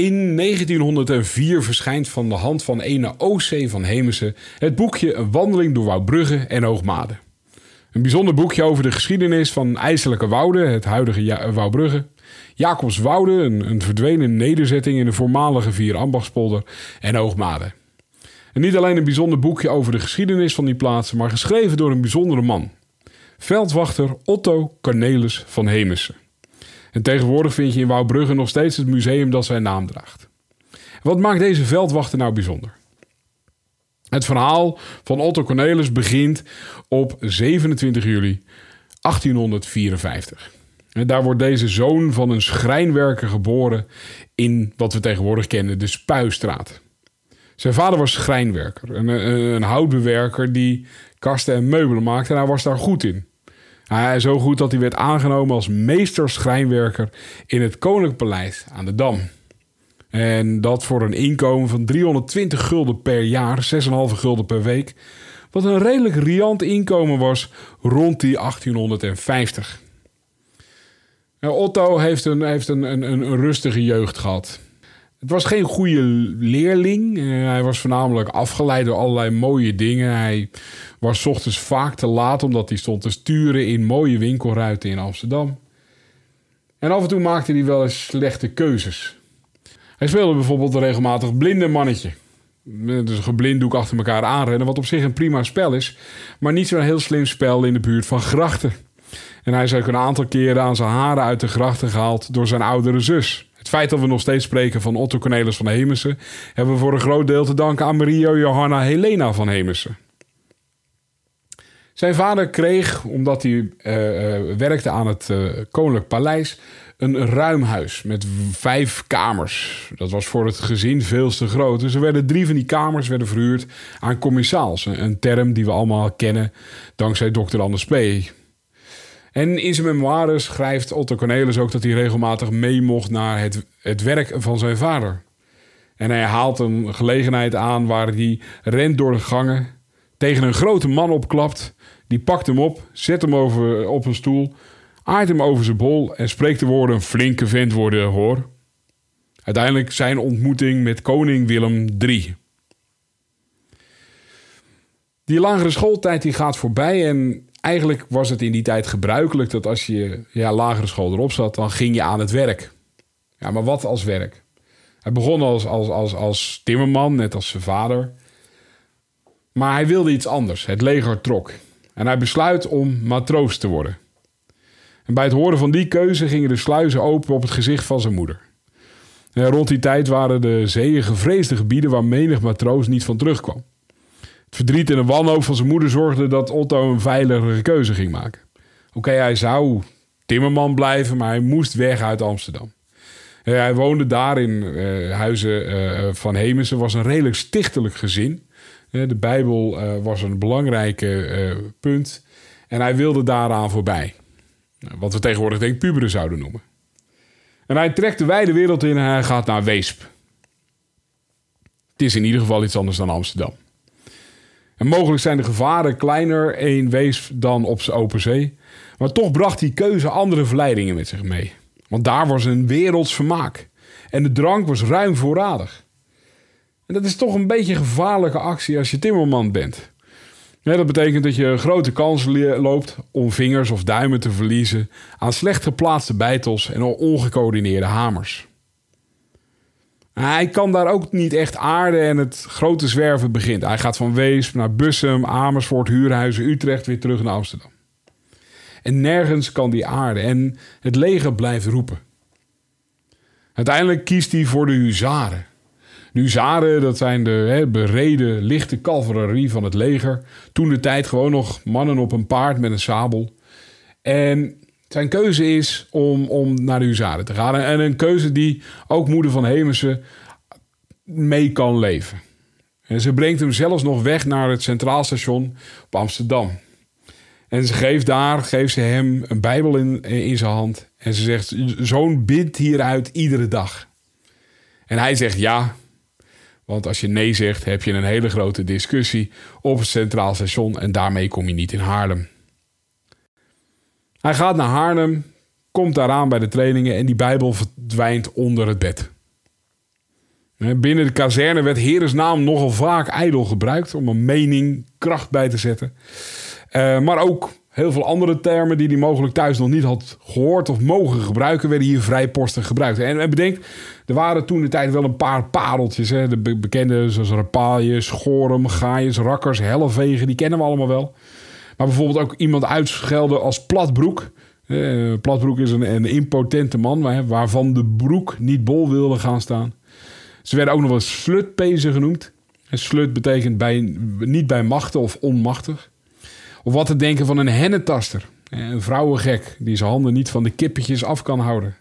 In 1904 verschijnt van de hand van ene O.C. van Hemessen het boekje Een wandeling door Wouwbrugge en Hoogmade. Een bijzonder boekje over de geschiedenis van IJselijke Woude, het huidige ja Wouwbrugge. Jacobs Woude, een, een verdwenen nederzetting in de voormalige Vier Ambachtspolder en Hoogmade. En niet alleen een bijzonder boekje over de geschiedenis van die plaatsen, maar geschreven door een bijzondere man. Veldwachter Otto Cornelis van Hemessen. En tegenwoordig vind je in Wouwbrugge nog steeds het museum dat zijn naam draagt. Wat maakt deze veldwachter nou bijzonder? Het verhaal van Otto Cornelis begint op 27 juli 1854. En daar wordt deze zoon van een schrijnwerker geboren in wat we tegenwoordig kennen, de Spuistraat. Zijn vader was schrijnwerker, een, een houtbewerker die kasten en meubelen maakte en hij was daar goed in. Is zo goed dat hij werd aangenomen als meester-schrijnwerker in het Koninklijk Paleis aan de Dam. En dat voor een inkomen van 320 gulden per jaar, 6,5 gulden per week. Wat een redelijk riant inkomen was rond die 1850. Nou, Otto heeft, een, heeft een, een, een rustige jeugd gehad. Het was geen goede leerling. Eh, hij was voornamelijk afgeleid door allerlei mooie dingen. Hij was ochtends vaak te laat omdat hij stond te sturen in mooie winkelruiten in Amsterdam. En af en toe maakte hij wel eens slechte keuzes. Hij speelde bijvoorbeeld regelmatig blinde mannetje. Dus een geblinddoek achter elkaar aanrennen, wat op zich een prima spel is, maar niet zo'n heel slim spel in de buurt van grachten. En hij is ook een aantal keren aan zijn haren uit de grachten gehaald door zijn oudere zus. Feit dat we nog steeds spreken van Otto Cornelis van Hemessen, hebben we voor een groot deel te danken aan Maria Johanna Helena van Hemessen. Zijn vader kreeg, omdat hij uh, uh, werkte aan het uh, Koninklijk Paleis, een ruim huis met vijf kamers. Dat was voor het gezin veel te groot. Dus er werden drie van die kamers werden verhuurd aan commissaals. Een term die we allemaal kennen dankzij dokter Anders P. En in zijn memoires schrijft Otto Cornelis ook dat hij regelmatig mee mocht naar het, het werk van zijn vader. En hij haalt een gelegenheid aan waar hij rent door de gangen, tegen een grote man opklapt. Die pakt hem op, zet hem over, op een stoel, aait hem over zijn bol en spreekt de woorden: een flinke vent worden, hoor. Uiteindelijk zijn ontmoeting met koning Willem III. Die lagere schooltijd die gaat voorbij en eigenlijk was het in die tijd gebruikelijk dat als je ja, lagere school erop zat, dan ging je aan het werk. Ja, maar wat als werk? Hij begon als, als, als, als timmerman, net als zijn vader. Maar hij wilde iets anders. Het leger trok. En hij besluit om matroos te worden. En bij het horen van die keuze gingen de sluizen open op het gezicht van zijn moeder. En rond die tijd waren de zeeën gevreesde gebieden waar menig matroos niet van terugkwam. Het verdriet en de wanhoop van zijn moeder zorgde dat Otto een veiligere keuze ging maken. Oké, hij zou timmerman blijven, maar hij moest weg uit Amsterdam. hij woonde daar in uh, huizen uh, van Hemessen. was een redelijk stichtelijk gezin. de Bijbel was een belangrijk punt. En hij wilde daaraan voorbij. Wat we tegenwoordig denk puberen zouden noemen. En hij trekt de wijde wereld in en hij gaat naar Weesp. Het is in ieder geval iets anders dan Amsterdam. En mogelijk zijn de gevaren kleiner in Weesp dan op open zee. Maar toch bracht die keuze andere verleidingen met zich mee. Want daar was een werelds vermaak. En de drank was ruim voorradig. En dat is toch een beetje een gevaarlijke actie als je timmerman bent. Dat betekent dat je grote kans loopt om vingers of duimen te verliezen aan slecht geplaatste bijtels en ongecoördineerde hamers. Hij kan daar ook niet echt aarden en het grote zwerven begint. Hij gaat van Weesp naar Bussum, Amersfoort, Huurhuizen, Utrecht weer terug naar Amsterdam. En nergens kan die aarden en het leger blijft roepen. Uiteindelijk kiest hij voor de huzaren. De huzaren, dat zijn de hè, bereden lichte cavalerie van het leger. Toen de tijd gewoon nog mannen op een paard met een sabel. En zijn keuze is om, om naar de huzaren te gaan. En een keuze die ook moeder van Hemessen mee kan leven. En ze brengt hem zelfs nog weg naar het Centraal Station op Amsterdam. En ze geeft daar, geeft ze hem een Bijbel in, in zijn hand. En ze zegt, zoon bid hieruit iedere dag. En hij zegt ja. Want als je nee zegt, heb je een hele grote discussie op het Centraal Station. En daarmee kom je niet in Haarlem. Hij gaat naar Haarlem, komt daaraan bij de trainingen en die Bijbel verdwijnt onder het bed. Binnen de kazerne werd Heres naam nogal vaak ijdel gebruikt om een mening kracht bij te zetten. Uh, maar ook heel veel andere termen die hij mogelijk thuis nog niet had gehoord of mogen gebruiken, werden hier vrijpostig gebruikt. En, en bedenk, er waren toen de tijd wel een paar pareltjes. Hè? De bekende zoals rapaaljes, schorum, gaaiers, rakkers, hellevegen, die kennen we allemaal wel. Maar bijvoorbeeld ook iemand uitschelden als platbroek. Uh, platbroek is een, een impotente man waarvan de broek niet bol wilde gaan staan. Ze werden ook nog wel slutpezen genoemd. En slut betekent bij, niet bij machten of onmachtig. Of wat te denken van een hennetaster. Een vrouwengek die zijn handen niet van de kippetjes af kan houden.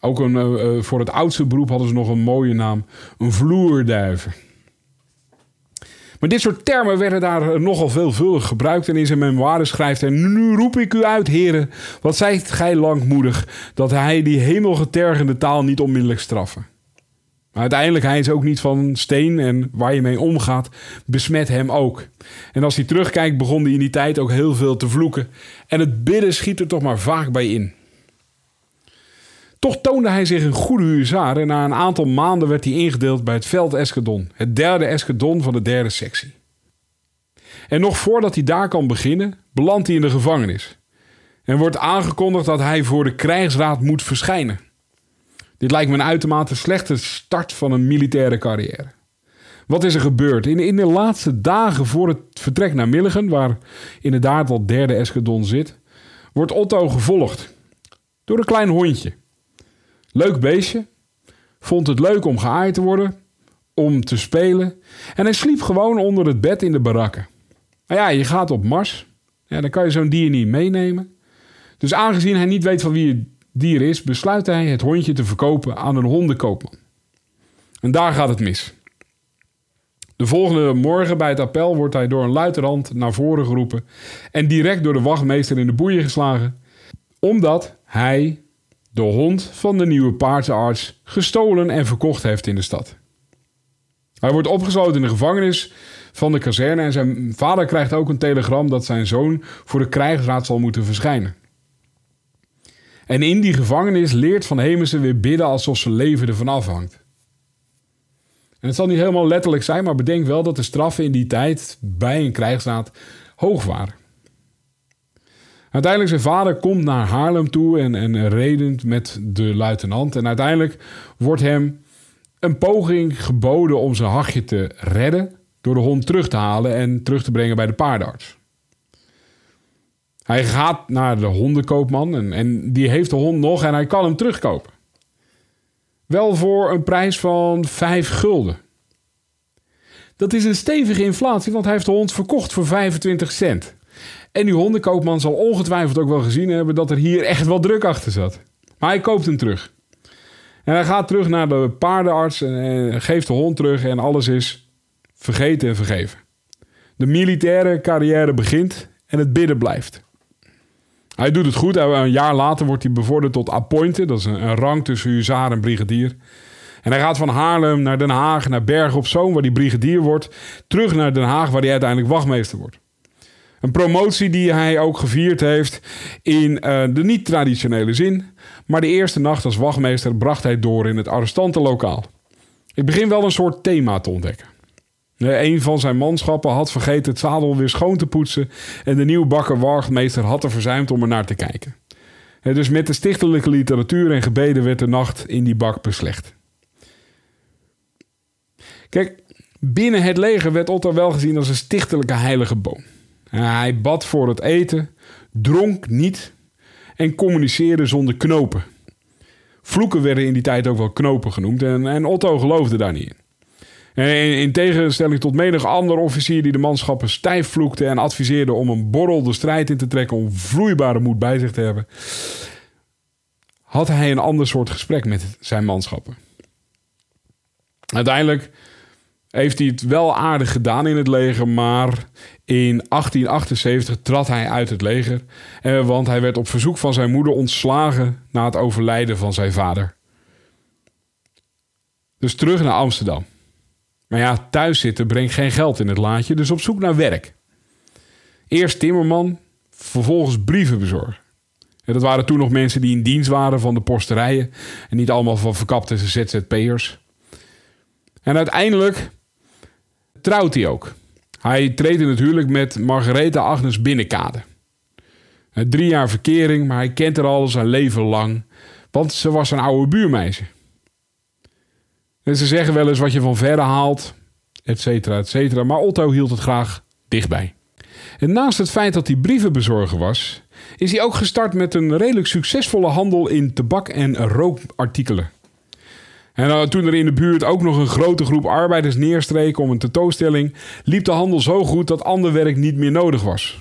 Ook een, uh, voor het oudste beroep hadden ze nog een mooie naam. Een vloerduiven. Maar dit soort termen werden daar nogal veelvuldig gebruikt. En in zijn memoires schrijft hij... Nu roep ik u uit, heren. Wat zijt gij langmoedig... dat hij die hemelgetergende taal niet onmiddellijk straffen. Maar uiteindelijk, hij is ook niet van steen en waar je mee omgaat, besmet hem ook. En als hij terugkijkt, begon hij in die tijd ook heel veel te vloeken. En het bidden schiet er toch maar vaak bij in. Toch toonde hij zich een goede huzaar en na een aantal maanden werd hij ingedeeld bij het veld Eskedon, het derde Eskedon van de derde sectie. En nog voordat hij daar kan beginnen, belandt hij in de gevangenis. En wordt aangekondigd dat hij voor de krijgsraad moet verschijnen. Dit lijkt me een uitermate slechte start van een militaire carrière. Wat is er gebeurd? In, in de laatste dagen voor het vertrek naar Milligen, waar inderdaad wat derde escadron zit, wordt Otto gevolgd door een klein hondje. Leuk beestje, vond het leuk om geaaid te worden, om te spelen en hij sliep gewoon onder het bed in de barakken. Maar ja, je gaat op Mars, ja, dan kan je zo'n dier niet meenemen. Dus aangezien hij niet weet van wie dier is, besluit hij het hondje te verkopen aan een hondenkoopman. En daar gaat het mis. De volgende morgen bij het appel wordt hij door een luitenant naar voren geroepen en direct door de wachtmeester in de boeien geslagen, omdat hij de hond van de nieuwe paardenarts gestolen en verkocht heeft in de stad. Hij wordt opgesloten in de gevangenis van de kazerne en zijn vader krijgt ook een telegram dat zijn zoon voor de krijgsraad zal moeten verschijnen. En in die gevangenis leert Van Hemessen weer bidden alsof zijn leven ervan afhangt. En het zal niet helemaal letterlijk zijn, maar bedenk wel dat de straffen in die tijd bij een krijgsraad hoog waren. Uiteindelijk zijn vader komt naar Haarlem toe en, en redend met de luitenant. En uiteindelijk wordt hem een poging geboden om zijn hachje te redden door de hond terug te halen en terug te brengen bij de paardenarts. Hij gaat naar de hondenkoopman en, en die heeft de hond nog en hij kan hem terugkopen. Wel voor een prijs van 5 gulden. Dat is een stevige inflatie, want hij heeft de hond verkocht voor 25 cent. En die hondenkoopman zal ongetwijfeld ook wel gezien hebben dat er hier echt wel druk achter zat. Maar hij koopt hem terug. En hij gaat terug naar de paardenarts en geeft de hond terug en alles is vergeten en vergeven. De militaire carrière begint en het bidden blijft. Hij doet het goed. Een jaar later wordt hij bevorderd tot appointed. Dat is een, rang tussen huzaar en brigadier. En hij gaat van Haarlem naar Den Haag, naar Bergen op Zoom, waar hij brigadier wordt. Terug naar Den Haag, waar hij uiteindelijk wachtmeester wordt. Een promotie die hij ook gevierd heeft in uh, de niet-traditionele zin. Maar de eerste nacht als wachtmeester bracht hij door in het arrestantenlokaal. Ik begin wel een soort thema te ontdekken. Een van zijn manschappen had vergeten het zadel weer schoon te poetsen en de nieuwe bakker wachtmeester had er verzuimd om er naar te kijken. Dus met de stichtelijke literatuur en gebeden werd de nacht in die bak beslecht. Kijk, binnen het leger werd Otto wel gezien als een stichtelijke heilige boom. Hij bad voor het eten, dronk niet en communiceerde zonder knopen. Vloeken werden in die tijd ook wel knopen genoemd en, en Otto geloofde daar niet in. In, in tegenstelling tot menig ander officier die de manschappen stijf vloekte en adviseerde om een borrel de strijd in te trekken om vloeibare moed bij zich te hebben, had hij een ander soort gesprek met zijn manschappen. Uiteindelijk heeft hij het wel aardig gedaan in het leger, maar in 1878 trad hij uit het leger, eh, want hij werd op verzoek van zijn moeder ontslagen na het overlijden van zijn vader. Dus terug naar Amsterdam. Maar ja, thuis zitten brengt geen geld in het laadje, dus op zoek naar werk. Eerst timmerman, vervolgens brievenbezorger. En dat waren toen nog mensen die in dienst waren van de posterijen en niet allemaal van verkapte ZZP'ers. En uiteindelijk trouwt hij ook. Hij treedt in het huwelijk met Margaretha Agnes Binnenkade. Drie jaar verkering, maar hij kent haar al zijn leven lang, want ze was een oude buurmeisje. En ze zeggen wel eens wat je van verre haalt, et cetera, et cetera. Maar Otto hield het graag dichtbij. En naast het feit dat hij brievenbezorger was, is hij ook gestart met een redelijk succesvolle handel in tabak- en rookartikelen. En uh, toen er in de buurt ook nog een grote groep arbeiders neerstreken om een tentoonstelling, liep de handel zo goed dat ander werk niet meer nodig was.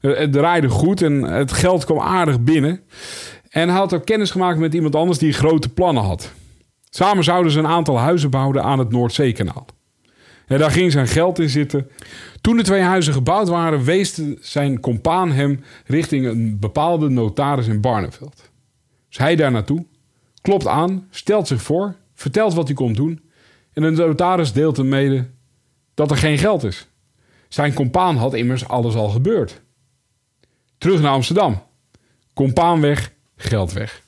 Uh, het draaide goed en het geld kwam aardig binnen. En hij had ook kennis gemaakt met iemand anders die grote plannen had. Samen zouden ze een aantal huizen bouwen aan het Noordzeekanaal. En daar ging zijn geld in zitten. Toen de twee huizen gebouwd waren, wees zijn compaan hem richting een bepaalde notaris in Barneveld. Dus hij daar naartoe, klopt aan, stelt zich voor, vertelt wat hij komt doen. En de notaris deelt hem mede dat er geen geld is. Zijn compaan had immers alles al gebeurd. Terug naar Amsterdam. Compaan weg, geld weg.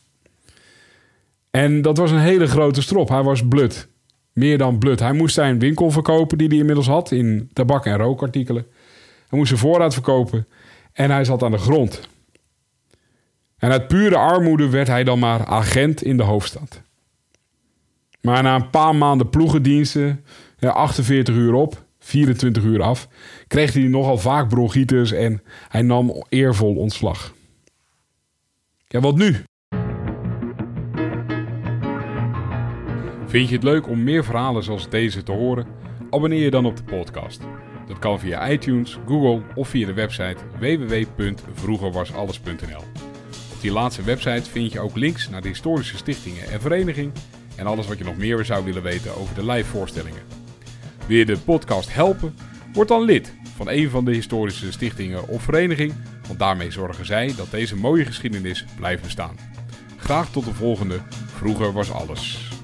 En dat was een hele grote strop. Hij was blut. Meer dan blut. Hij moest zijn winkel verkopen die hij inmiddels had in tabak- en rookartikelen. Hij moest zijn voorraad verkopen en hij zat aan de grond. En uit pure armoede werd hij dan maar agent in de hoofdstad. Maar na een paar maanden ploegendiensten, 48 uur op, 24 uur af, kreeg hij nogal vaak bronchitis en hij nam eervol ontslag. Ja, wat nu? Vind je het leuk om meer verhalen zoals deze te horen? Abonneer je dan op de podcast. Dat kan via iTunes, Google of via de website www.vroegerwasalles.nl. Die laatste website vind je ook links naar de historische stichtingen en vereniging en alles wat je nog meer zou willen weten over de live voorstellingen. Wil je de podcast helpen? Word dan lid van een van de historische stichtingen of vereniging, want daarmee zorgen zij dat deze mooie geschiedenis blijft bestaan. Graag tot de volgende. Vroeger was alles.